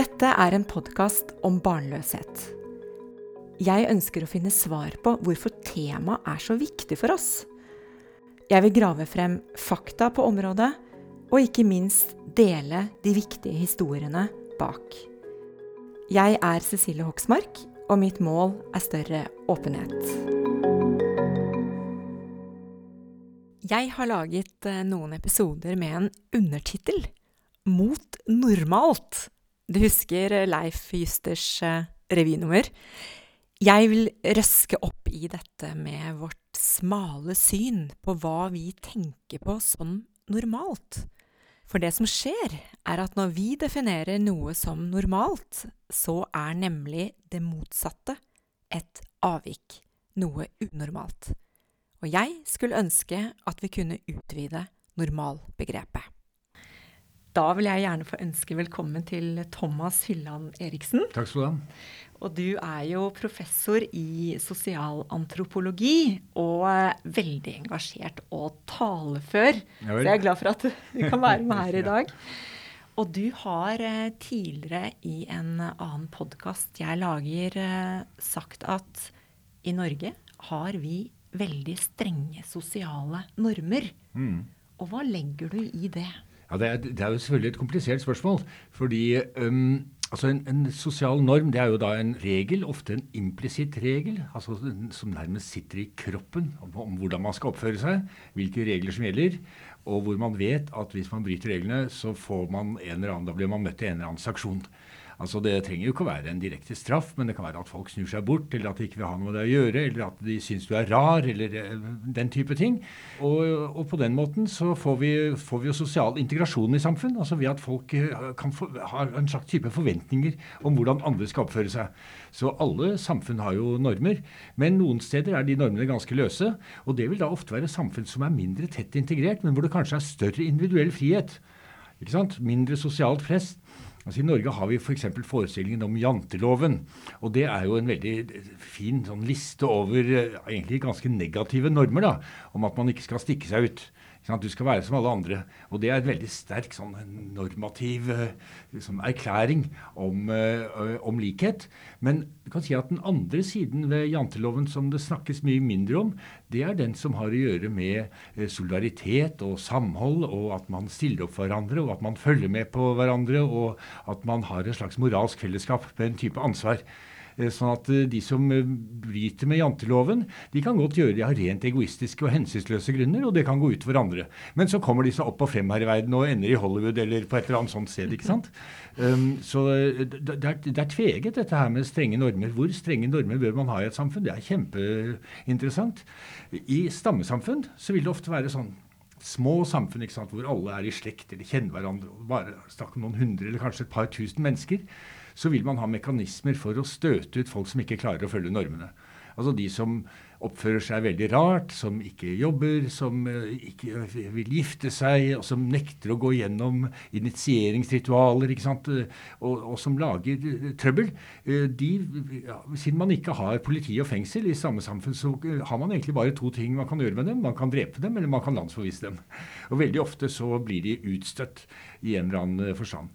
Dette er en podkast om barnløshet. Jeg ønsker å finne svar på hvorfor temaet er så viktig for oss. Jeg vil grave frem fakta på området, og ikke minst dele de viktige historiene bak. Jeg er Cecilie Hoksmark, og mitt mål er større åpenhet. Jeg har laget eh, noen episoder med en undertittel Mot normalt. Du husker Leif Justers eh, revynummer? Jeg vil røske opp i dette med vårt smale syn på hva vi tenker på som normalt. For det som skjer, er at når vi definerer noe som normalt, så er nemlig det motsatte et avvik, noe unormalt. Og jeg skulle ønske at vi kunne utvide normalbegrepet. Da vil jeg gjerne få ønske velkommen til Thomas Hylland Eriksen. Takk skal du ha. Og du er jo professor i sosialantropologi og veldig engasjert og talefør. Ja, Så jeg er glad for at du kan være med her i dag. Og du har eh, tidligere i en annen podkast jeg lager, eh, sagt at i Norge har vi veldig strenge sosiale normer. Mm. Og hva legger du i det? Ja, det er, det er, jo selvfølgelig et komplisert spørsmål. Fordi um, altså en, en, sosial norm det er jo da en regel, ofte en implisitt regel, altså som nærmest sitter i kroppen om, om, hvordan man skal oppføre seg, hvilke regler som gjelder, og hvor man vet at hvis man bryter reglene, så får man en eller annen, da blir man møtt til en eller annen sanksjon. Altså Det trenger jo ikke å være en direkte straff, men det kan være at folk snur seg bort, eller at de ikke vil ha noe med deg å gjøre, eller at de syns du er rar, eller eh, den type ting. Og, og på den måten så får vi, får vi, jo sosial integrasjon i samfunn, altså ved at folk eh, kan få, har en slags type forventninger om hvordan andre skal oppføre seg. Så alle samfunn har jo normer, men noen steder er de normene ganske løse. Og det vil da ofte være samfunn som er mindre tett integrert, men hvor det kanskje er større individuell frihet. Ikke sant? Mindre sosialt press. Altså I Norge har vi f.eks. For forestillingen om janteloven. og Det er jo en veldig fin sånn liste over eh, egentlig ganske negative normer. da, Om at man ikke skal stikke seg ut. Du skal være som alle andre. Og det er en veldig sterk sånn normativ liksom, erklæring om, uh, om, likhet. Men du kan si at den andre siden ved janteloven som det snakkes mye mindre om, det er den som har å gjøre med uh, solidaritet og samhold, og at man stiller opp for hverandre, og at man følger med på hverandre, og at man har et slags moralsk fellesskap med en type ansvar. Eh, sånn at eh, de som eh, bryter med janteloven, de kan godt gjøre det av rent egoistiske og hensynsløse grunner, og det kan gå ut for andre. Men så kommer de seg opp og frem her i verden og ender i Hollywood eller på et eller annet sånt sted. ikke sant? Um, så det er, tveget, dette her med strenge normer. Hvor strenge normer bør man ha i et samfunn? Det er kjempeinteressant. I stammesamfunn så vil det ofte være sånn små samfunn ikke sant, hvor alle er i slekt eller kjenner hverandre. bare Snakk om noen hundre eller kanskje et par tusen mennesker så vil man ha mekanismer for å støte ut folk som ikke klarer å følge normene. Altså de som oppfører seg veldig rart, som ikke jobber, som eh, ikke vil gifte seg, og som nekter å gå gjennom initieringsritualer, ikke sant? Og, og som lager eh, trøbbel. Eh, de, ja, siden man ikke har politi og fengsel i samme samfunn, så har man egentlig bare to ting man kan gjøre med dem. Man kan drepe dem, eller man kan landsforvise dem. Og veldig ofte så blir de utstøtt i en eller annen forstand.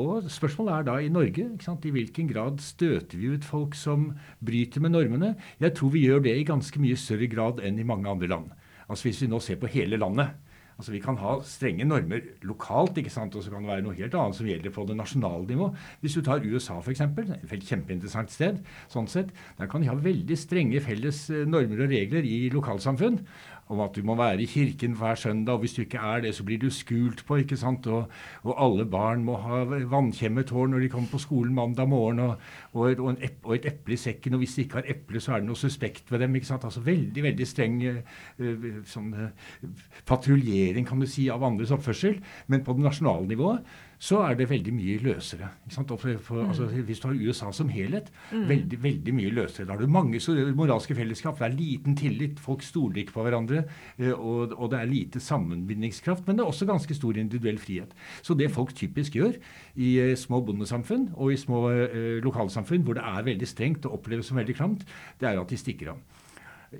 Og spørsmålet er da i Norge ikke sant? i hvilken grad støter vi ut folk som bryter med normene? Jeg tror vi gjør det i ganske mye større grad enn i mange andre land. Altså Hvis vi nå ser på hele landet. Altså Vi kan ha strenge normer lokalt, ikke sant? og så kan det være noe helt annet som gjelder på det nasjonale nivå. Hvis du tar USA f.eks., et kjempeinteressant sted, sånn sett, der kan de ha veldig strenge felles eh, normer og regler i lokalsamfunn om at du må være i kirken hver søndag, og hvis du ikke er det, så blir du skult på. ikke sant? Og, og alle barn må ha vannkjemmetår når de kommer på skolen mandag morgen, og, og, og, et, et eple i sekken. Og hvis de ikke har eple, så er det noe suspekt ved dem. ikke sant? Altså Veldig veldig streng uh, sånn, uh, patruljering kan du si, av andres oppførsel. Men på det nasjonale nivået så er det veldig mye løsere. For, for, mm. altså, hvis du har USA som helhet, mm. veldig veldig mye løsere. Da har du mange moralske fellesskap. Det er liten tillit. Folk stoler ikke på hverandre. Eh, og, og, det er lite sammenbindingskraft. Men det er også ganske stor individuell frihet. Så det folk typisk gjør i uh, små bondesamfunn og i små uh, lokalsamfunn hvor det er veldig strengt og oppleves som veldig klamt, det er at de stikker av.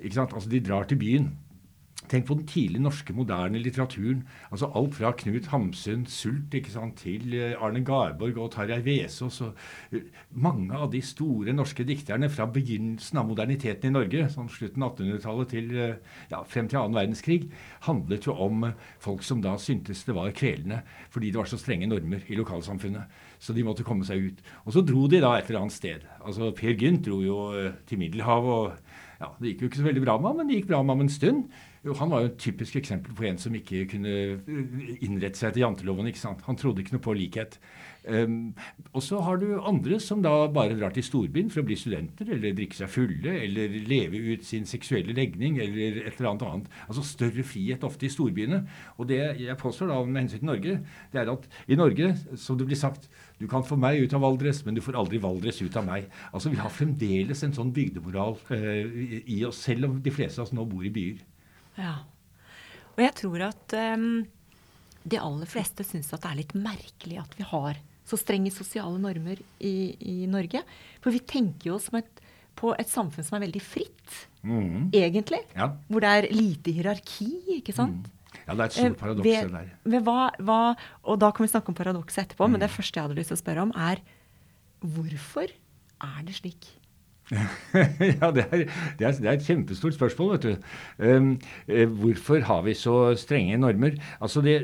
Ikke sant? Altså De drar til byen Tenk på den tidlige norske moderne litteraturen. altså Alt fra Knut Hamsun, 'Sult', ikke sant, til eh, Arne Garborg og Tarjei Vesaas. eh, Mange av de store norske dikterne fra begynnelsen av moderniteten i Norge, sånn slutten av 1800-tallet til eh, ja, frem til annen verdenskrig, handlet jo om folk som da syntes det var kvelende fordi det var så strenge normer i lokalsamfunnet. Så de måtte komme seg ut. Og så dro de da et eller annet sted. Altså Per Gynt dro jo til Middelhavet. og ja, Det gikk jo ikke så veldig bra med ham, men det gikk bra med ham en stund. Jo, han var jo et typisk eksempel på en som ikke kunne eh, innrette seg etter janteloven. ikke sant? Han trodde ikke noe på likhet. Um, og så har du andre som da bare drar til storbyen for å bli studenter, eller drikke seg fulle, eller leve ut sin seksuelle legning, eller et eller annet annet. Altså større frihet ofte i storbyene. Og det jeg påstår da med hensyn til Norge, det er at i Norge, som det blir sagt, du kan få meg ut av Valdres, men du får aldri Valdres ut av meg. Altså Vi har fremdeles en sånn bygdemoral uh, i oss, selv om de fleste av oss nå bor i byer. Ja. Og jeg tror at um, de aller fleste syns at det er litt merkelig at vi har så strenge sosiale normer i, i Norge. For vi tenker jo et, på et samfunn som er veldig fritt, mm. egentlig. Ja. Hvor det er lite hierarki, ikke sant? Mm. Ja, det er et stort eh, paradoks ved, der. Ved hva, hva, og da kan vi snakke om paradokset etterpå, mm. men det første jeg hadde lyst til å spørre om, er hvorfor er det slik? ja, det er, det, er, det er, et kjempestort spørsmål, vet du. Um, hvorfor har vi så strenge normer? Altså, det,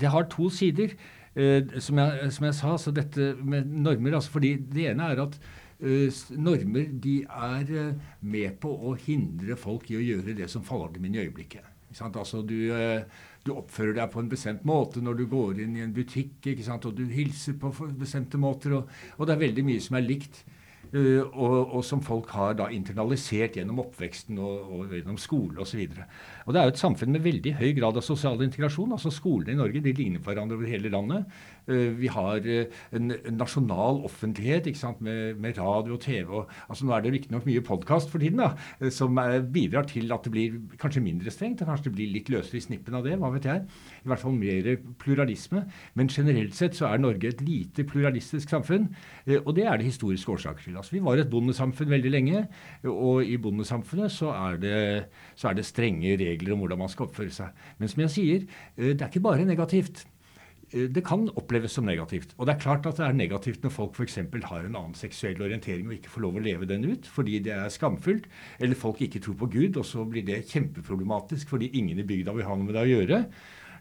det har to sider. Uh, som, jeg, som, jeg, sa, så dette med normer altså fordi Det ene er at uh, normer de er uh, med på å hindre folk i å gjøre det som faller dem inn i øyeblikket. Altså, du, du, oppfører deg på en bestemt måte når du går inn i en butikk, og du hilser på bestemte måter. Og, og det er veldig mye som er likt. Uh, og, og, som folk har da internalisert gjennom oppveksten og, og gjennom skole osv. Og, det er jo et samfunn med veldig høy grad av sosial integrasjon. altså Skolene i Norge de ligner hverandre over hele landet. Uh, vi har en, en, nasjonal offentlighet ikke sant, med, med radio og TV. Og, altså Nå er det riktignok mye podkast for tiden, da, som er, bidrar til at det blir kanskje mindre strengt. og Kanskje det blir litt løsere i snippen av det. hva vet jeg. I hvert fall mer pluralisme. Men generelt sett så er Norge et lite pluralistisk samfunn, og det er det historiske årsaker til. Altså, vi var et bondesamfunn veldig lenge, og i bondesamfunnet så er, det, så er det strenge regler om hvordan man skal oppføre seg. Men som jeg sier, eh, det er ikke bare negativt eh, det kan oppleves som negativt. Og det er klart at det er negativt når folk f.eks. har en annen seksuell orientering og ikke får lov å leve den ut fordi det er skamfullt, eller folk ikke tror på Gud, og så blir det kjempeproblematisk fordi ingen i bygda vil ha noe med det å gjøre.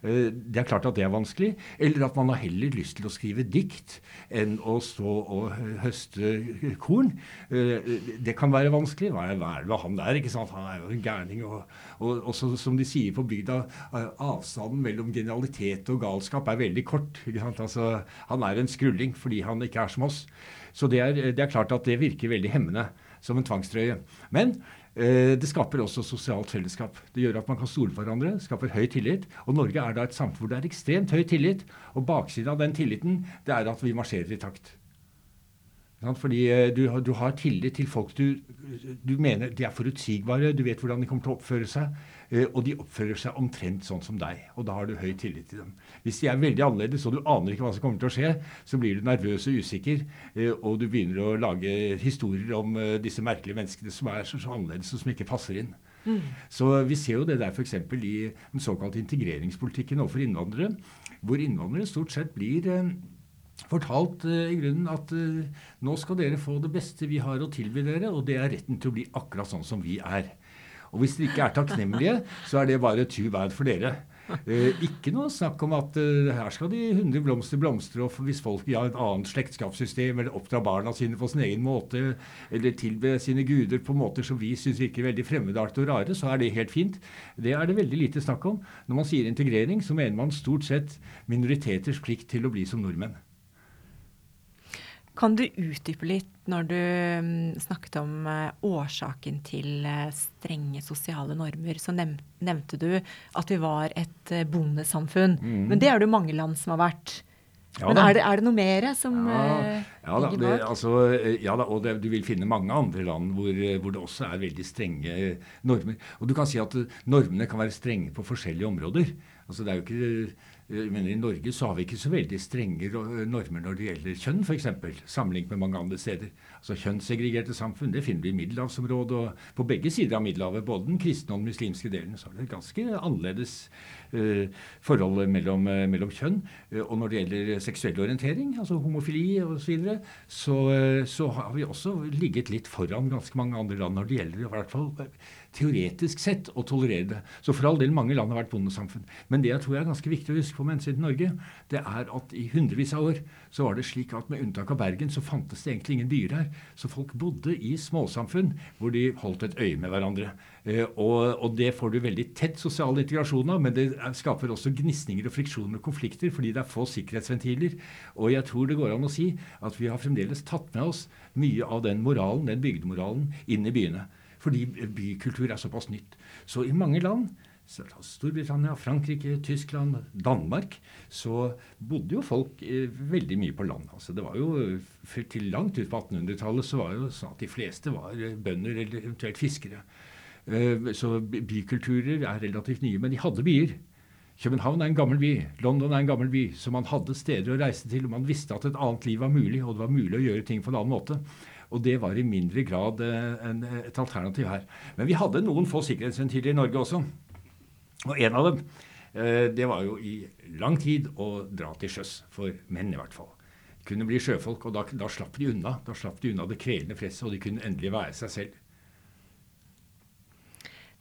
Eh, det er klart at det er vanskelig. Eller at man har heller lyst til å skrive dikt enn å stå og høste korn. Eh, det kan være vanskelig. Hva er det med han der? ikke sant? Han er jo en gærning. Og, og, og så, som de sier på bygda, eh, avstanden mellom genialitet og galskap er veldig kort. ikke sant? Altså, han er en skrulling fordi han ikke er som oss. Så det er, det er klart at det virker veldig hemmende som en tvangstrøye. Men det skaper også sosialt fellesskap. Det gjør at man kan stole på hverandre, skaper høy tillit. Og Norge er da et samfunn hvor det er ekstremt høy tillit. Og baksiden av den tilliten det er at vi marsjerer i takt. Fordi eh, du, du, har tillit til folk du, du mener de er forutsigbare, du vet hvordan de kommer til å oppføre seg. Eh, og de oppfører seg omtrent sånn som deg. Og da har du høy tillit til dem. Hvis de er veldig annerledes og du aner ikke hva som kommer til å skje, så blir du nervøs og usikker, eh, og du begynner å lage historier om disse merkelige menneskene som er så, så annerledes og som ikke passer inn. Mm. Så vi ser jo det der f.eks. i den såkalte integreringspolitikken overfor innvandrere, hvor innvandrere stort sett blir fortalt uh, i grunnen at uh, nå skal dere få det beste vi har å tilby dere, og det er retten til å bli akkurat sånn som vi er. Og hvis dere ikke er takknemlige, så er det bare too bad for dere. Eh, ikke noe snakk om at eh, her skal de 100 blomster blomstre, og hvis folk har et annet slektskapssystem, eller oppdrar barna sine på sin egen måte, eller tilbe sine guder på måter som vi syns virker veldig fremmedartede og rare, så er det helt fint. Det er det veldig lite snakk om. Når man sier integrering, så mener man stort sett minoriteters plikt til å bli som nordmenn. Kan du utdype litt når du mm, snakket om eh, årsaken til eh, strenge sosiale normer? Så nevnte du at vi var et eh, bondesamfunn. Mm. Men det er det jo mange land som har vært. Ja, Men er det, er det, noe mer som ja, ja, da, det, altså, ja da, og det, du vil finne mange andre land hvor, hvor, det også er veldig strenge normer. Og du kan si at normene kan være strenge på forskjellige områder. Altså, det er jo ikke Eh, men I Norge så har vi ikke så veldig strenge normer når det gjelder kjønn, f.eks. Sammenlignet med mange andre steder. Altså Kjønnssegregerte samfunn det finner vi i middelhavsområdet og på begge sider av Middelhavet. Både den kristne og den muslimske delen. Så er det ganske annerledes uh, forhold mellom, uh, mellom kjønn. Uh, og når det gjelder seksuell orientering, altså homofili osv., så, videre, så, så har vi også ligget litt foran ganske mange andre land når det gjelder i hvert fall teoretisk sett å tolerere det. Så for all del, mange land har vært bondesamfunn. Men det jeg tror er ganske viktig å huske på med hensyn til Norge, det er at i hundrevis av år så var det slik at med unntak av Bergen så fantes det egentlig ingen byer her. Så folk bodde i småsamfunn hvor de holdt et øye med hverandre. Eh, og, og, det får du veldig tett sosial integrasjon av, men det skaper også gnisninger og friksjoner og konflikter fordi det er få sikkerhetsventiler. Og jeg tror det går an å si at vi har fremdeles tatt med oss mye av den moralen, den bygdemoralen, inn i byene. Fordi bykultur er såpass nytt. Så i mange land Storbritannia, Frankrike, Tyskland, Danmark, så bodde jo folk eh, veldig mye på land. Altså det var jo, Til langt ut på 1800-tallet så var det jo sånn at de fleste var eh, bønder eller eventuelt fiskere. Eh, så bykulturer er relativt nye. Men de hadde byer. København er en gammel by. London er en gammel by. Så man hadde steder å reise til. og Man visste at et annet liv var mulig, og det var mulig å gjøre ting på en annen måte. Og det var i mindre grad eh, et alternativ her. Men vi hadde noen få sikkerhetsventiler i Norge også. Og en av dem eh, det var jo i lang tid å dra til sjøs. For menn, i hvert fall. Kunne bli sjøfolk, og da, da slapp de unna. Da slapp de unna det kvelende presset, og de kunne endelig være seg selv.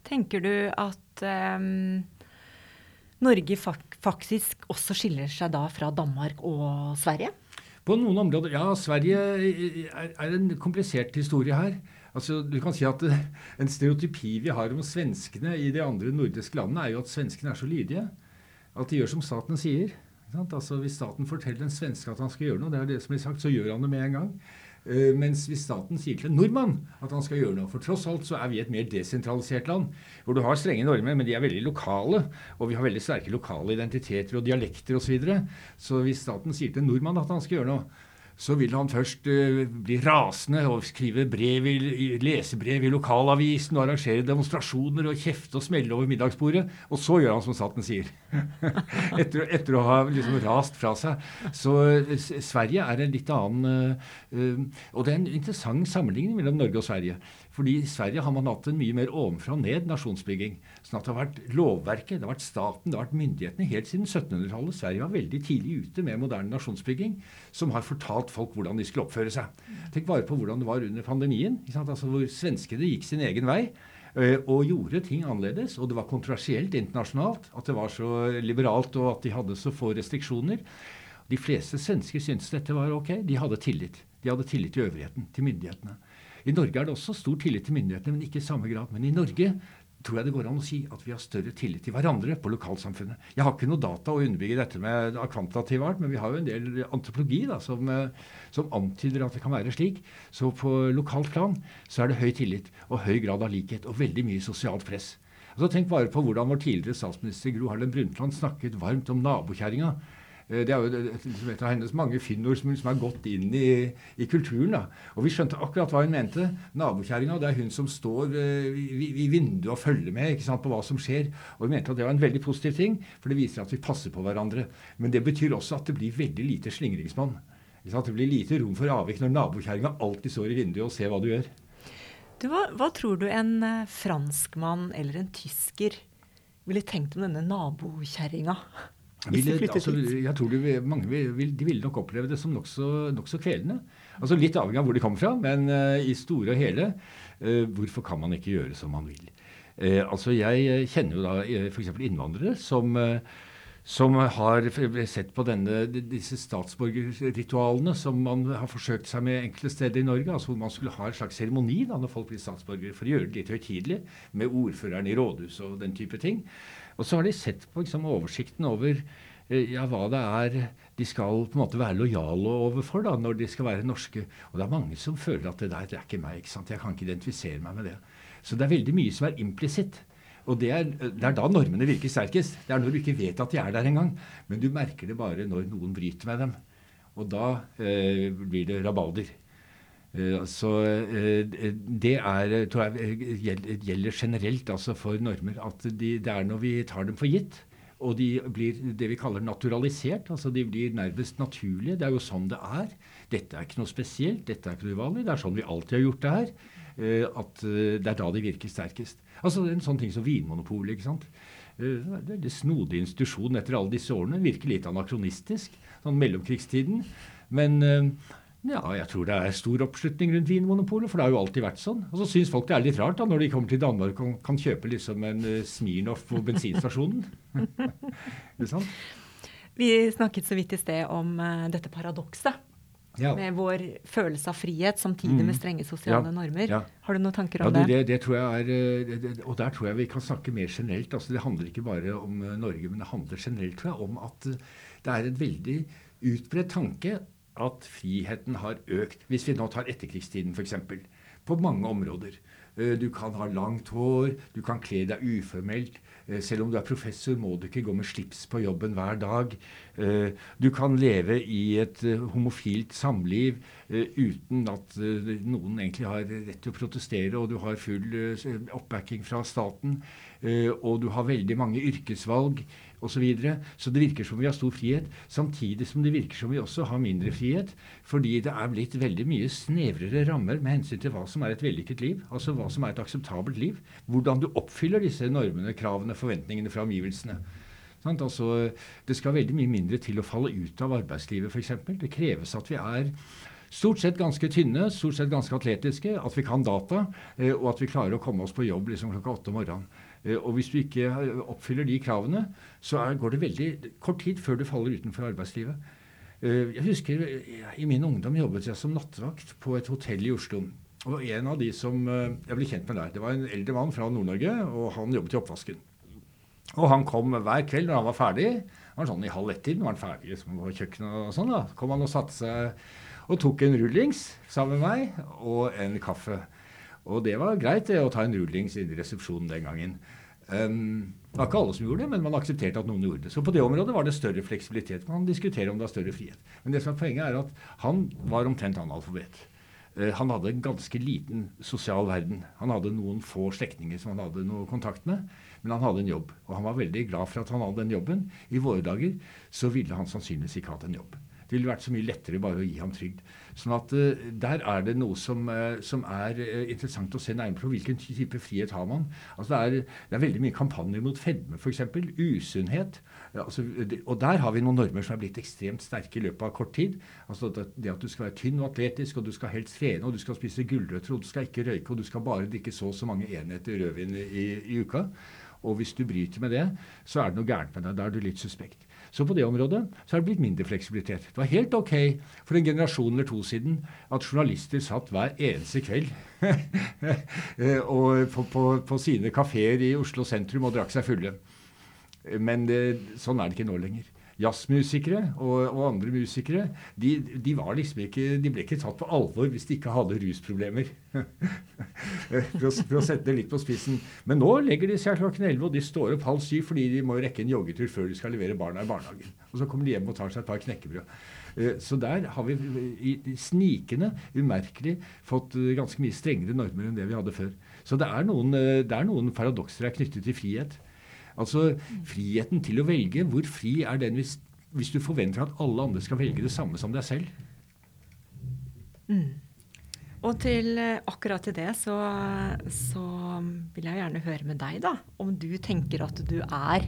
Tenker du at um, Norge fak faktisk også skiller seg da fra Danmark og Sverige? På noen områder Ja, Sverige er, en komplisert historie her. Altså, du kan si at En stereotypi vi har om svenskene i de andre nordiske landene, er jo at svenskene er så lydige. At de gjør som staten sier. Altså, Hvis staten forteller en svenske at han skal gjøre noe, det er det som blir sagt, så gjør han det med en gang. Uh, mens hvis staten sier til en nordmann at han skal gjøre noe For tross alt så er vi et mer desentralisert land, hvor du har strenge normer, men de er veldig lokale. Og vi har veldig sterke lokale identiteter og dialekter osv. Så, videre. så hvis staten sier til en nordmann at han skal gjøre noe, så vil han først uh, bli rasende og skrive brev i, lesebrev i lokalavisen og arrangere demonstrasjoner og kjefte og smelle over middagsbordet. Og så gjør han som staten sier. etter, etter, å ha liksom rast fra seg. Så uh, Sverige er en litt annen uh, Og det er en interessant sammenligning mellom Norge og Sverige. Fordi i Sverige har man hatt en mye mer ovenfra og ned nasjonsbygging. Sånn at det har vært lovverket, det har vært staten, det har vært myndighetene helt siden 1700-tallet. Sverige var veldig tidlig ute med moderne nasjonsbygging, som har fortalt folk hvordan de skulle oppføre seg. Tenk bare på hvordan det var under pandemien, altså hvor svenskene gikk sin egen vei. Eh, og gjorde ting annerledes. Og det var kontroversielt internasjonalt at det var så liberalt, og at de hadde så få restriksjoner. De fleste svensker syntes dette var ok. De hadde tillit. De hadde tillit til øvrigheten, til myndighetene. I Norge er det også stor tillit til myndighetene, men ikke i samme grad. Men i Norge tror jeg det går an å si at vi har større tillit til hverandre på lokalsamfunnet. Jeg har ikke noe data å underbygge dette med av kvantitativ art, men vi har jo en del antropologi da, som, eh, som, antyder at det kan være slik. Så på lokalt plan så er det høy tillit og høy grad av likhet og veldig mye sosialt press. Altså, tenk bare på hvordan vår tidligere statsminister Gro Harlem Brundtland snakket varmt om nabokjerringa det er jo et av hennes mange finnord som liksom har gått inn i, i, kulturen. da. Og vi skjønte akkurat hva hun mente. Nabokjerringa det er hun som står uh, i, vinduet og følger med ikke sant, på hva som skjer. Og vi mente at det var en veldig positiv ting, for det viser at vi passer på hverandre. Men det betyr også at det blir veldig lite slingringsmonn. Det blir lite rom for avvik når nabokjerringa alltid står i vinduet og ser hva du gjør. Du, hva, hva tror du en uh, franskmann eller en tysker ville tenkt om denne nabokjerringa? Ville, altså, jeg tror de, mange vil, de ville nok oppleve det som nokså nok kvelende. Altså Litt avhengig av hvor de kommer fra, men uh, i store og hele uh, hvorfor kan man ikke gjøre som man vil? Uh, altså Jeg kjenner jo da f.eks. innvandrere som, som har sett på denne, disse statsborgerritualene som man har forsøkt seg med enkelte steder i Norge. altså Hvor man skulle ha en slags seremoni når folk blir statsborgere, for å gjøre det litt høytidelig, med ordføreren i rådhuset og den type ting. Og så har de sett på liksom, oversikten over eh, ja, hva det er de skal på en måte være lojale overfor da, når de skal være norske. Og det er mange som føler at det der det er ikke meg. ikke sant? Jeg kan ikke identifisere meg med det. Så det er veldig mye som er implisitt. Og det er, det er, da normene virker sterkest. Det er når du ikke vet at de er der engang. Men du merker det bare når noen bryter med dem. Og da eh, blir det rabalder. Eh, så eh, det er, tror jeg gjelder generelt altså for normer. At de, det er når vi tar dem for gitt, Og de blir det vi kaller naturalisert. altså De blir nærmest naturlige. Det er jo sånn det er. Dette er ikke noe spesielt, dette er ikke noe uvanlig. Det er sånn vi alltid har gjort det her. Eh, at eh, Det er da de virker sterkest. Altså En sånn ting som Vinmonopolet. ikke sant? Eh, det er en snodig institusjon etter alle disse årene. Virker litt anakronistisk. Sånn mellomkrigstiden. Men ja, jeg tror det er stor oppslutning rundt Vinmonopolet, for det har jo alltid vært sånn. Og så syns folk det er litt rart da, når de kommer til Danmark og kan kjøpe liksom en uh, Smirnoff på bensinstasjonen. er sant? Vi snakket så vidt i sted om uh, dette paradokset. Ja. Med vår følelse av frihet samtidig mm. med strenge sosiale ja. normer. Ja. Har du noen tanker om det, det? det? tror jeg er, eh, det, Og der tror jeg vi kan snakke mer generelt. Altså, det handler ikke bare om Norge, men det handler generelt tror jeg, om at det er en veldig utbredt tanke at friheten har økt. Hvis vi nå tar etterkrigstiden f.eks. På mange områder. Eh, du kan ha langt hår, du kan kle deg uformelt. Eh, selv om du er professor, må du ikke gå med slips på jobben hver dag. Eh, du kan leve i et homofilt samliv uten at noen egentlig har rett til å protestere, og du har full oppbacking fra staten. Og du har veldig mange yrkesvalg osv. Så, så det virker som vi har stor frihet, samtidig som det virker som vi også har mindre frihet. Fordi det er blitt veldig mye snevrere rammer med hensyn til hva som er et vellykket liv. Altså hva som er et akseptabelt liv. Hvordan du oppfyller disse normene, kravene, forventningene fra omgivelsene. Altså, det skal veldig mye mindre til å falle ut av arbeidslivet, f.eks. Det kreves at vi er stort sett ganske tynne, stort sett ganske atletiske, at vi kan data, eh, og at vi klarer å komme oss på jobb liksom klokka åtte om morgenen. Eh, og hvis du ikke oppfyller de kravene, så går det veldig kort tid før du faller utenfor arbeidslivet. Eh, jeg husker I min ungdom jobbet jeg som nattvakt på et hotell i Oslo. Og en av de som eh, jeg ble kjent med der, det var en eldre mann fra Nord-Norge, og han jobbet i oppvasken. Og han kom hver kveld når han var ferdig. Han var sånn I halv ett-tiden var han ferdig liksom, på kjøkkenet. og sånn da, kom han og satte seg og tok en rullings sammen med meg og en kaffe. Og det var greit det, å ta en rullings i resepsjonen den gangen. Um, det var ikke alle som gjorde det, men man aksepterte at noen gjorde det. Så på det området var det større fleksibilitet. Man diskuterer om det er større frihet. Men det som er poenget er at han var omtrent analfabet. Uh, han hadde en ganske liten sosial verden. Han hadde noen få slektninger som han hadde noe kontakt med, men han hadde en jobb. Og han var veldig glad for at han hadde den jobben. I våre dager så ville han sannsynligvis ikke hatt en jobb. Det ville vært så mye lettere bare å gi ham trygd. Sånn at uh, Der er det noe som, uh, som er uh, interessant å se nærmere på. Hvilken type frihet har man? Altså det, er, det er veldig mye kampanjer mot fedme, f.eks. Usunnhet. Altså, og der har vi noen normer som er blitt ekstremt sterke i løpet av kort tid. Altså det, at du skal være tynn og atletisk, og du skal helst trene, og du skal spise gulrøtter, og du skal ikke røyke, og du skal bare drikke så og så mange enheter rødvin i, i uka. Og hvis du bryter med det, så er det noe gærent med deg. Da er du litt suspekt. Så på det området så har det blitt mindre fleksibilitet. Det var helt ok for en generasjon eller to siden at journalister satt hver eneste kveld og på, på, på, sine kafeer i Oslo sentrum og drakk seg fulle. Men det, sånn er det ikke nå lenger jazzmusikere og, og, andre musikere, de, de, liksom ikke, de, ble ikke tatt på alvor hvis de ikke hadde rusproblemer. for, å, for, å, sette det litt på spissen. Men nå legger de seg klokken 11, og de står opp halv syv fordi de må rekke en joggetur før de skal levere barna i barnehagen. Og så kommer de hjem og tar seg et par knekkebrød. Eh, så der har vi snikende, umerkelig, fått eh, ganske mye strengere normer enn det vi hadde før. Så det er noen, eh, det er noen paradokser knyttet til frihet. Altså friheten til å velge. Hvor fri er den hvis, hvis du forventer at alle andre skal velge det samme som deg selv? Mm. Og til eh, akkurat til det så, så, vil jeg gjerne høre med deg, da. Om du tenker at du er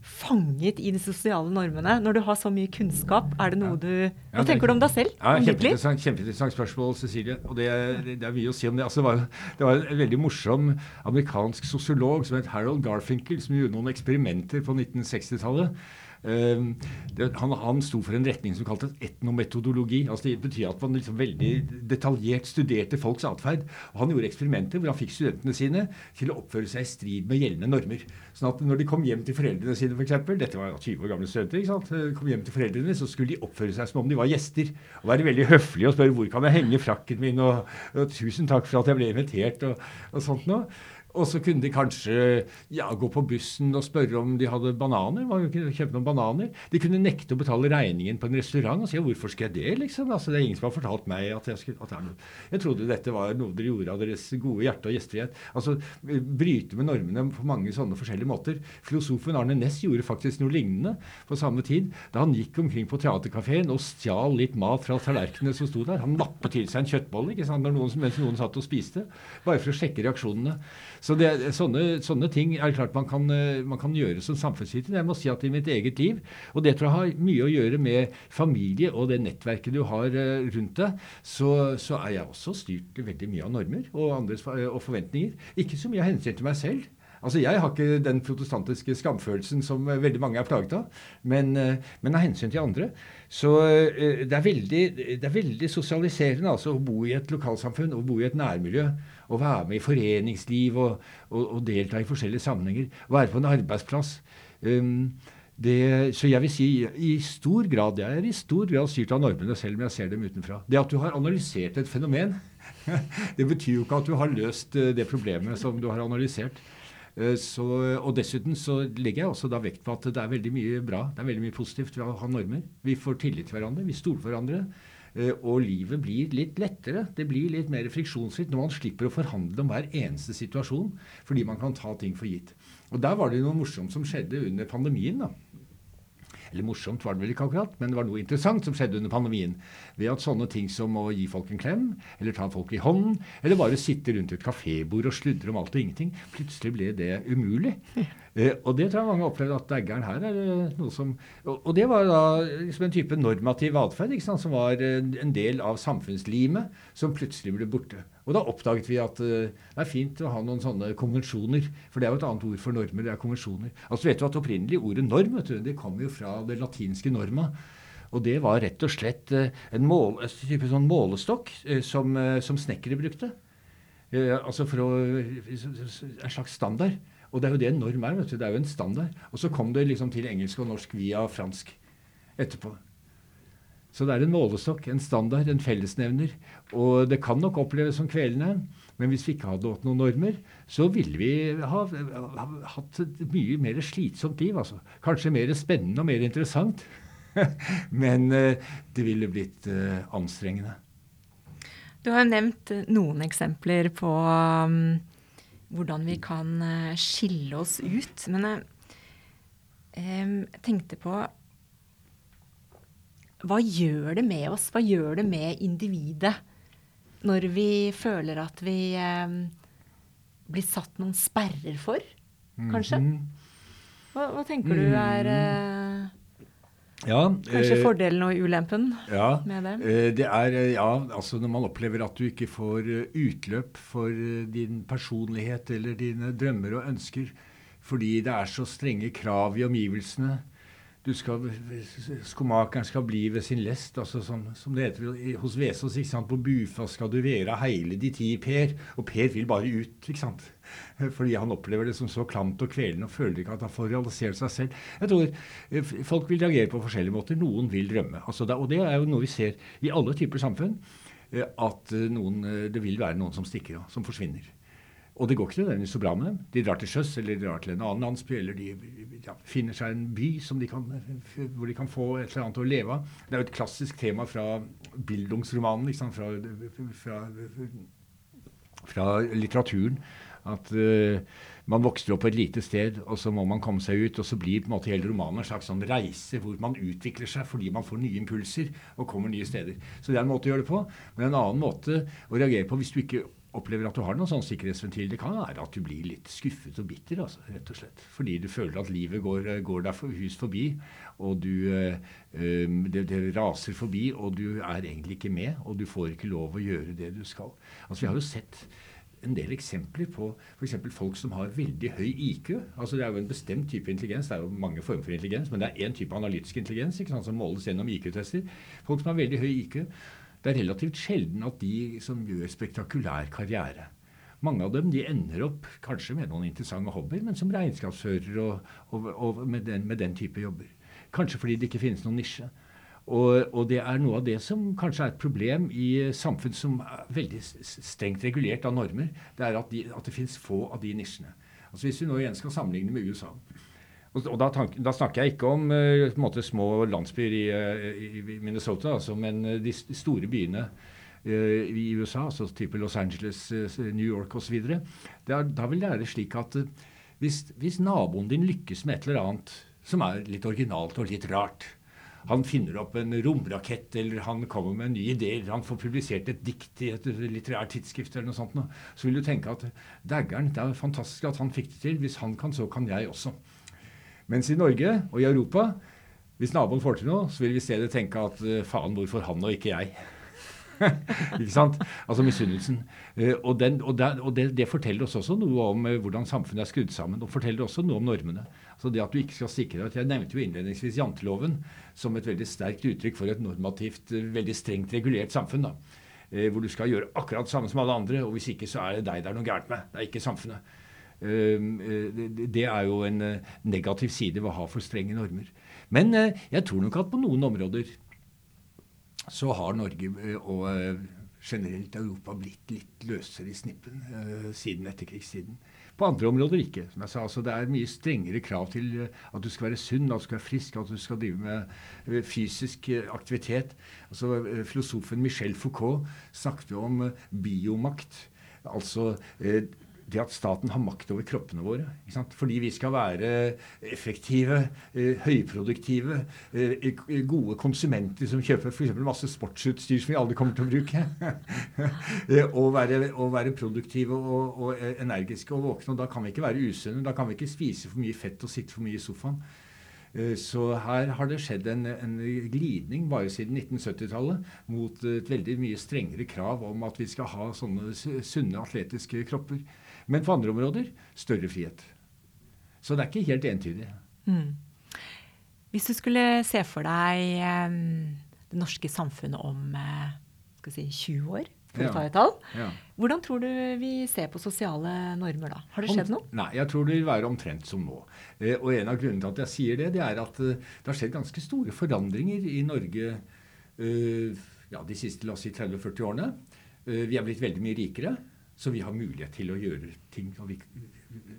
fanget i de sosiale normene når du har så mye kunnskap? Er det noe du Hva ja, tenker du om deg selv? Ja, Kjempeinteressant, kjempeinteressant spørsmål, Cecilie. Og det, det, det, er mye å si om det. Altså, det, var, det var en veldig morsom amerikansk sosiolog som het Harold Garfinkel, som gjorde noen eksperimenter på 1960-tallet. Ehm, han, han sto for en retning som kaltes etnometodologi. altså Det betyr at man liksom veldig detaljert studerte folks atferd. Han gjorde eksperimenter hvor han fikk studentene sine til å oppføre seg i strid med gjeldende normer. Sånn at når de kom hjem til foreldrene sine, f.eks. Dette var 20 år gamle studenter. ikke sant? Kom hjem til foreldrene, Så skulle de oppføre seg som om de var gjester. Og være veldig høflige og spørre hvor kan jeg henge frakken min, og, og 'tusen takk for at jeg ble invitert', og, og sånt noe. Og så kunne de kanskje ja, gå på bussen og spørre om de hadde bananer. Man kunne kjøpe noen bananer. De kunne nekte å betale regningen på en restaurant og si hvorfor skal jeg det, liksom? Altså, det er ingen som har fortalt meg at jeg skulle at jeg, jeg trodde dette var noe dere gjorde av deres gode hjerte og gjestfrihet. Altså bryte med normene på mange sånne forskjellige måter. Filosofen Arne Næss gjorde faktisk noe lignende på samme tid da han gikk omkring på teaterkafeen og stjal litt mat fra tallerkenene som sto der. Han nappet til seg en kjøttbolle ikke sant, noen, mens noen satt og spiste, bare for å sjekke reaksjonene. Så det, sånne, sånne, ting er klart man kan, eh, man kan gjøre som samfunnsviter. Jeg må si at i mitt eget liv, og det tror jeg har mye å gjøre med familie og det nettverket du har eh, rundt deg, så, så er jeg også styrt veldig mye av normer og, andres, og forventninger. Ikke så mye av hensyn til meg selv. Altså, Jeg har ikke den protestantiske skamfølelsen som eh, veldig mange er plaget av, men, men av hensyn til andre. Så det er, veldig, det er veldig sosialiserende altså, å bo i et lokalsamfunn og bo i et nærmiljø å være med i foreningsliv og, og, og, delta i forskjellige sammenhenger. Være på en arbeidsplass. Um, det, så jeg vil si i stor grad, jeg er i stor grad styrt av normene, selv om jeg ser dem utenfra. Det at du har analysert et fenomen, det betyr jo ikke at du har løst eh, det problemet som du har analysert. Eh, så, og dessuten så legger jeg også da vekt på at det er veldig mye bra, det er veldig mye positivt ved å ha normer. Vi får tillit til hverandre, vi stoler på hverandre. Eh, og livet blir litt lettere. Det blir litt mer friksjonsfritt når man slipper å forhandle om hver eneste situasjon, fordi man kan ta ting for gitt. Og Der var det noe morsomt som skjedde under pandemien. da. Eller morsomt var det vel ikke akkurat, men det var noe interessant som skjedde under pandemien. Ved at sånne ting som å gi folk en klem, eller ta folk i hånden, eller bare sitte rundt et kafébord og sludre om alt og ingenting, plutselig ble det umulig. Eh, og det tror jeg mange opplevde at daggeren her er eh, noe som Og, og det var da liksom en type normativ atferd som var eh, en del av samfunnslimet, som plutselig ble borte. Og da oppdaget vi at uh, det er fint å ha noen sånne konvensjoner. For det er jo et annet ord for normer. det er konvensjoner. Altså vet du at Opprinnelig ordet norm vet du, det kommer jo fra det latinske norma. Og det var rett og slett uh, en, mål, type sånn målestokk som, som snekkere brukte. altså for å, En slags standard. Og det er jo det norm er. vet du, Det er jo en standard. Og så kom det liksom til engelsk og norsk via fransk etterpå. Så det er en målestokk, en standard, en fellesnevner. Og det kan nok oppleves som kvelende, men hvis vi ikke hadde hatt noen normer, så ville vi ha, ha, hatt et mye mer slitsomt liv. altså. Kanskje mer spennende og mer interessant. men uh, det ville blitt uh, anstrengende. Du har nevnt noen eksempler på um, hvordan vi kan uh, skille oss ut. Men jeg tenkte på hva gjør det med oss? Hva gjør det med individet når vi føler at vi eh, blir satt noen sperrer for, kanskje? -hmm. hva, hva, tenker du er eh, ja, Kanskje eh, fordelen og ulempen ja, med det? Eh, det er, eh, ja, altså Når man opplever at du ikke får utløp for din personlighet eller dine drømmer og ønsker fordi det er så strenge krav i omgivelsene, du skal, Skomakeren skal bli ved sin lest, altså som, som det heter hos Vesaas. ikke sant? På Bufast skal du være heile de ti Per. Og Per vil bare ut, ikke sant? Fordi han opplever det som så klamt og kvelende og føler ikke at han får realisert seg selv. Jeg tror eh, Folk vil reagere på forskjellige måter. Noen vil drømme. Altså og det er jo noe vi ser i alle typer samfunn. Eh, at eh, noen, det vil være noen som stikker av, som forsvinner. Og det går ikke nødvendigvis så bra med dem. De drar til sjøs eller de drar til en annen landsby, eller de ja, finner seg en by de kan, hvor de kan få et eller annet å leve av. Det er jo et klassisk tema fra Bildungsromanen, liksom, fra, fra, fra, litteraturen. At uh, man vokser opp på et lite sted, og så må man komme seg ut. Og så blir på en måte hele romanen en slags sånn reise hvor man utvikler seg fordi man får nye impulser og kommer nye steder. Så det er en måte å gjøre det på. Men en annen måte å reagere på hvis du ikke opplever at du har noen sånn sikkerhetsventil, det kan være at du blir litt skuffet og bitter. Altså, rett og slett. Fordi du føler at livet går, går deg for hus forbi, og du, øh, det, det, raser forbi, og du er egentlig ikke med, og du får ikke lov å gjøre det du skal. Altså, Vi har jo sett en del eksempler på f.eks. folk som har veldig høy IQ. Altså Det er jo en bestemt type intelligens. Det er jo mange former for intelligens, men det er én type analytisk intelligens ikke sant, som måles gjennom IQ-tester. Folk som har veldig høy IQ det er relativt sjelden at de som gjør spektakulær karriere Mange av dem de ender opp kanskje med noen interessante hobbyer, men som regnskapsfører og, og, og med, den, med, den, type jobber. Kanskje fordi det ikke finnes noen nisje. Og, og, det er noe av det som kanskje er et problem i samfunn som er veldig strengt regulert av normer. Det er at, de, at det finnes få av de nisjene. Altså Hvis vi nå igjen skal sammenligne med USA og, da, tank, da, snakker jeg ikke om uh, måte, små landsbyer i, uh, i Minnesota, altså, men uh, de store byene i USA, altså type Los Angeles, New York osv. Da vil det være slik at hvis, hvis naboen din lykkes med et eller annet som er litt originalt og litt rart, han finner opp en romrakett, eller han kommer med en ny idé, eller han får publisert et dikt i et litterært tidsskrift, eller noe sånt, så vil du tenke at daggeren, det er fantastisk at han fikk det til. Hvis han kan, så kan jeg også. Mens i Norge og i Europa, hvis naboen får til noe, så vil vi i stedet tenke at faen, hvorfor han og ikke jeg? ikke sant? Altså misunnelsen. Uh, og, den, og, der, og det, det, forteller oss også noe om uh, hvordan samfunnet er skrudd sammen. Og forteller også noe om normene. Altså det at du ikke skal sikre deg Jeg nevnte jo innledningsvis janteloven som et veldig sterkt uttrykk for et normativt, veldig strengt regulert samfunn. da. hvor du skal gjøre akkurat det samme som alle andre, og hvis ikke så er det deg det er noe gærent med. Det er ikke samfunnet. Det er jo en negativ side ved å ha for strenge normer. Men jeg tror nok at på noen områder så har Norge eh, og eh, generelt Europa blitt litt løsere i snippen siden etterkrigstiden. På andre områder ikke. som jeg sa, altså Det er mye strengere krav til at du skal være sunn, at du skal være frisk, at du skal drive med fysisk aktivitet. Altså Filosofen Michel Foucault snakket om biomakt. Altså det at staten har makt over kroppene våre. Fordi vi skal være effektive, eh, høyproduktive, eh, gode konsumenter som kjøper f.eks. masse sportsutstyr som vi aldri kommer til å bruke. Eh, og, være, og, være, produktive og, og, energiske og våkne. Og da kan vi ikke være usunne. Da kan vi ikke spise for mye fett og sitte for mye i sofaen. Så her har det skjedd en, en glidning bare siden 1970-tallet mot et veldig mye strengere krav om at vi skal ha sånne sunne, atletiske kropper. Men på andre områder større frihet. Så det er ikke helt entydig. Mm. Hvis du skulle se for deg um, det norske samfunnet om uh, si, 20 år, for ja. å ta et tall, ja. hvordan tror du vi ser på sosiale normer da? Har det skjedd noe? Nei, jeg tror det vil være omtrent som nå. Eh, og en av grunnene til at jeg sier det, det er at uh, det har skjedd ganske store forandringer i Norge uh, ja, de siste la oss si 30-40 årene. vi er blitt veldig mye rikere. Så vi har mulighet til å gjøre ting. og vi,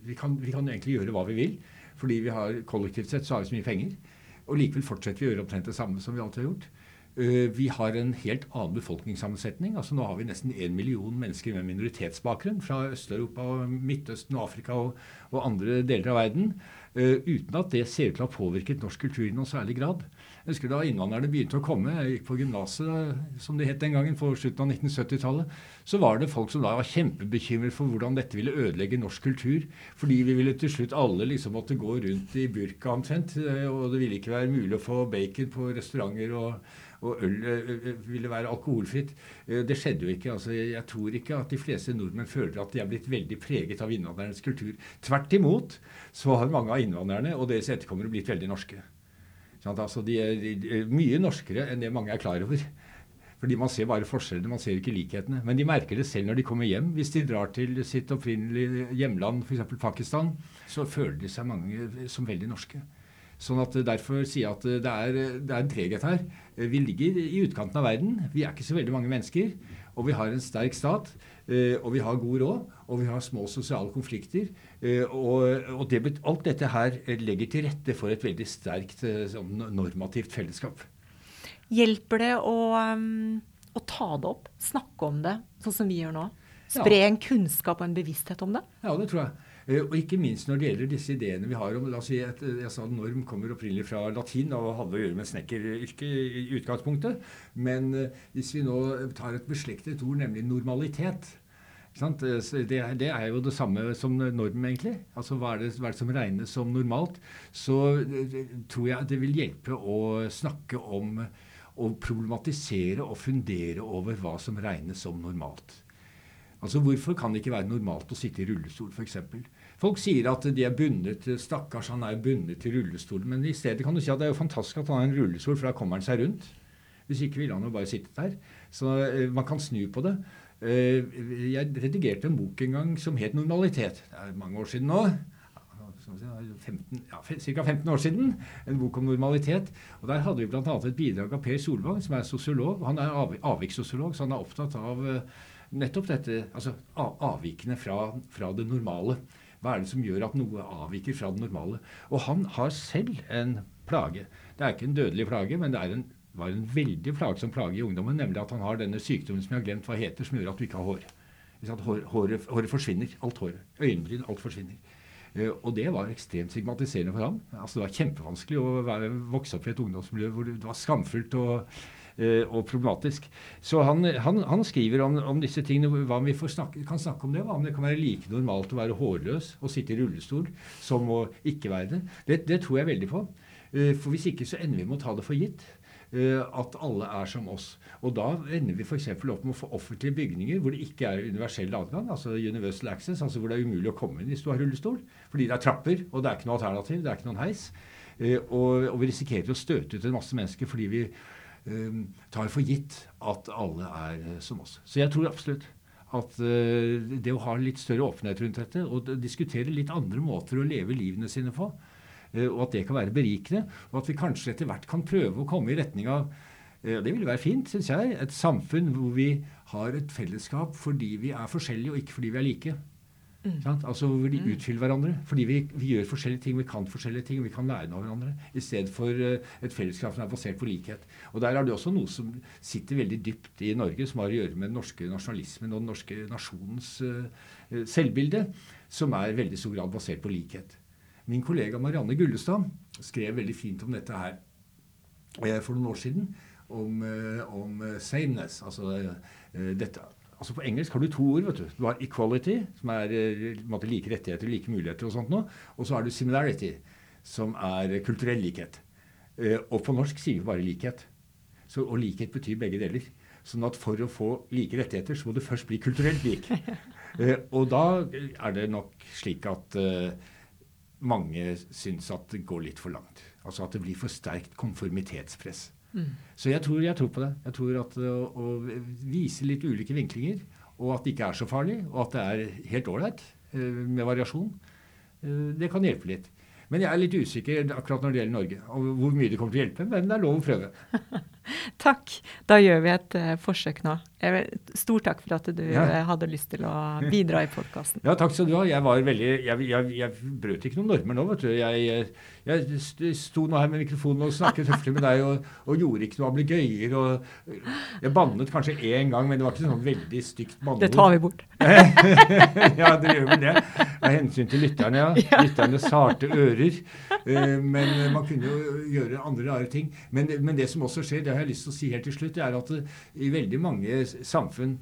vi, kan, vi, kan, egentlig gjøre hva vi vil. Fordi vi har kollektivt sett så har vi så mye penger. Og likevel fortsetter vi å gjøre omtrent det samme som vi alltid har gjort. Uh, vi har en helt annen befolkningssammensetning. altså Nå har vi nesten én million mennesker med minoritetsbakgrunn fra Øst-Europa, Midtøsten, Afrika og, og, andre deler av verden. Uh, uten at det ser ut til å ha påvirket norsk kultur i noen særlig grad. Jeg husker da innvandrerne begynte å komme, jeg gikk på gymnaset, som det het den gangen, på slutten av 1970-tallet, så var det folk som da var kjempebekymret for hvordan dette ville ødelegge norsk kultur. Fordi vi ville til slutt alle liksom måtte gå rundt i burka omtrent. Eh, og det ville ikke være mulig å få bacon på restauranter. og og øl øh, ville være alkoholfritt. Det skjedde jo ikke. altså Jeg tror ikke at de fleste nordmenn føler at de er blitt veldig preget av innvandrernes kultur. Tvert imot så har mange av innvandrerne og deres etterkommere blitt veldig norske. Altså, de, er, de er mye norskere enn det mange er klar over. Fordi man ser bare forskjellene, man ser ikke likhetene. Men de merker det selv når de kommer hjem. Hvis de drar til sitt opprinnelige hjemland, f.eks. Pakistan, så føler de seg mange som veldig norske. Sånn at Derfor sier jeg at det er, det er en treghet her. Vi ligger i utkanten av verden. Vi er ikke så veldig mange mennesker. Og vi har en sterk stat. Eh, og vi har god råd. Og vi har små sosiale konflikter. Eh, og, og det, alt dette her legger til rette for et veldig sterkt eh, sånn normativt fellesskap. Hjelper det å, um, å, ta det opp, snakke om det, sånn som vi gjør nå? Spre ja. en kunnskap og en bevissthet om det? Ja, det tror jeg. Eh, og ikke minst når det gjelder disse ideene vi har om la oss si at jeg sa Norm kommer opprinnelig fra latin og hadde å gjøre med snekkeryrket i utgangspunktet. Men hvis vi nå tar et beslektet ord, nemlig normalitet, det, det, er jo det samme som norm, egentlig. Altså hva er, det, hva er det som regnes som normalt? Så tror jeg det vil hjelpe å snakke om å problematisere og fundere over hva som regnes som normalt. Altså Hvorfor kan det ikke være normalt å sitte i rullestol, f.eks.? Folk sier at de er bundet Stakkars, han er bundet til rullestolen. Men i stedet kan du si at det er jo fantastisk at han har en rullestol, for da kommer han seg rundt. Hvis ikke ville han jo bare sittet der. Så eh, man kan snu på det. Eh, jeg redigerte en bok en gang som het 'Normalitet'. Det er mange år siden nå. 15, ja, ca. 15 år siden. En bok om normalitet. og Der hadde vi bl.a. et bidrag av Per Solvang, som er sosiolog. Han er av, avvikssosiolog, så han er opptatt av uh, nettopp dette, altså avvikende fra, fra det normale. Hva er det som gjør at noe avviker fra det normale? Og han har selv en plage. Det er ikke en dødelig plage, men det en, var en veldig plagsom plage i ungdommen, nemlig at han har denne sykdommen som jeg har glemt hva heter, som gjør at du ikke har hår. Hår, håret, håret, forsvinner. Alt håret. Øyenbryn, alt forsvinner. Uh, og det var ekstremt stigmatiserende for ham. Altså, det var kjempevanskelig å være, vokse opp i et ungdomsmiljø hvor det var skamfullt og Eh, og problematisk. Så han, han, han skriver om, om, disse tingene, hva om vi snakke, kan snakke om det. Hva om det kan være like normalt å være hårløs og sitte i rullestol som å ikke være det. Det, det tror jeg veldig på. Eh, for hvis ikke så ender vi med å ta det for gitt eh, at alle er som oss. Og da ender vi f.eks. opp med å få offentlige bygninger hvor det ikke er universell adgang, altså universal access, altså hvor det er umulig å komme inn hvis du har rullestol. Fordi det er trapper, og det er ikke noe alternativ, det er ikke noen heis. Og, og vi risikerer å støte ut en masse mennesker fordi vi tar for gitt at alle er eh, som oss. Så jeg tror absolutt at eh, det å ha litt større åpenhet rundt dette, og diskutere litt andre måter å leve livene sine på, eh, og at det kan være berikende, og at vi kanskje etter hvert kan prøve å komme i retning av det ville være fint, syns jeg. Et samfunn hvor vi har et fellesskap fordi vi er forskjellige, og ikke fordi vi er like. Mm. Altså hvor de mm. utfyller hverandre. Fordi vi, vi, gjør forskjellige ting, vi kan forskjellige ting, vi kan lære noe av hverandre. I stedet for uh, et fellesskap som er basert på likhet. Og Der er det også noe som sitter veldig dypt i Norge, som har å gjøre med den norske nasjonalismen og den norske nasjonens uh, selvbilde, som er i veldig stor grad basert på likhet. Min kollega Marianne Gullestad skrev veldig fint om dette her uh, for noen år siden. Om, om sameness, altså dette altså På engelsk har du to ord. vet Du Du har equality, som er måte, like rettigheter like muligheter, og sånt noe, og så har du similarity, som er kulturell likhet. Uh, og på norsk sier vi bare likhet. Så, og likhet betyr begge deler. Sånn at for å få like rettigheter, så må du først bli kulturelt lik. uh, og da er det nok slik at mange syns at det går litt for langt. Altså at det blir for sterkt konformitetspress. Så jeg tror, jeg tror, på det. Jeg tror at å, å, vise litt ulike vinklinger, og at det ikke er så farlig, og at det er helt ålreit eh, med variasjon, eh, det kan hjelpe litt. Men jeg er litt usikker akkurat når det gjelder Norge, og hvor mye det kommer til å hjelpe. Men det er lov å prøve. takk. Da gjør vi et uh, forsøk nå. Stor takk for at du ja. Eh, hadde lyst til å bidra i podkasten. Ja, takk skal du ha. Jeg var veldig Jeg, jeg, jeg brøt ikke noen normer nå, vet du. Jeg, jeg sto nå her med mikrofonen og snakket høflig med deg og, og gjorde ikke noe ablegøyer. Og jeg bannet kanskje én gang, men det var ikke sånn veldig stygt banneord. Det tar vi bort. ja, det gjør vel det. Av hensyn til lytterne, ja. Lytternes sarte ører. Men man kunne jo gjøre andre rare ting. Men, men, det som også skjer, det har jeg lyst til å si helt til slutt, det er at det, i veldig mange samfunn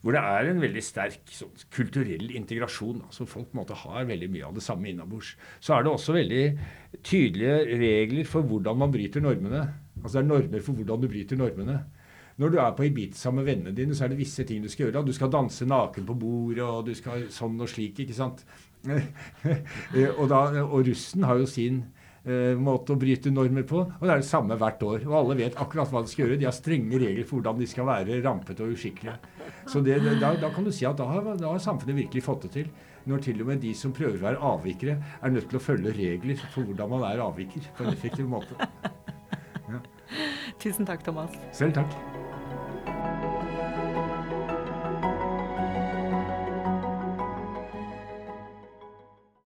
hvor det er en veldig sterk sånn, kulturell integrasjon, altså folk på en måte har veldig mye av det samme innabords, så er det også veldig tydelige regler for hvordan man bryter normene. Altså det er normer for hvordan du bryter normene. Når du er på Ibiza med vennene dine, så er det visse ting du skal gjøre. Du skal danse naken på bordet, og du skal sånn og slik, ikke sant. og, da, og russen har jo sin måte å bryte normer på. Og det er det samme hvert år. Og alle vet akkurat hva de skal gjøre. De har strenge regler for hvordan de skal være rampete og uskikkelige. Så det, da, da, kan du si at da har, da har, samfunnet virkelig fått det til. Når til og med de som prøver å være avvikere, er nødt til å følge regler for hvordan man er avviker på en effektiv måte. Ja. Tusen takk, Thomas. Selv takk.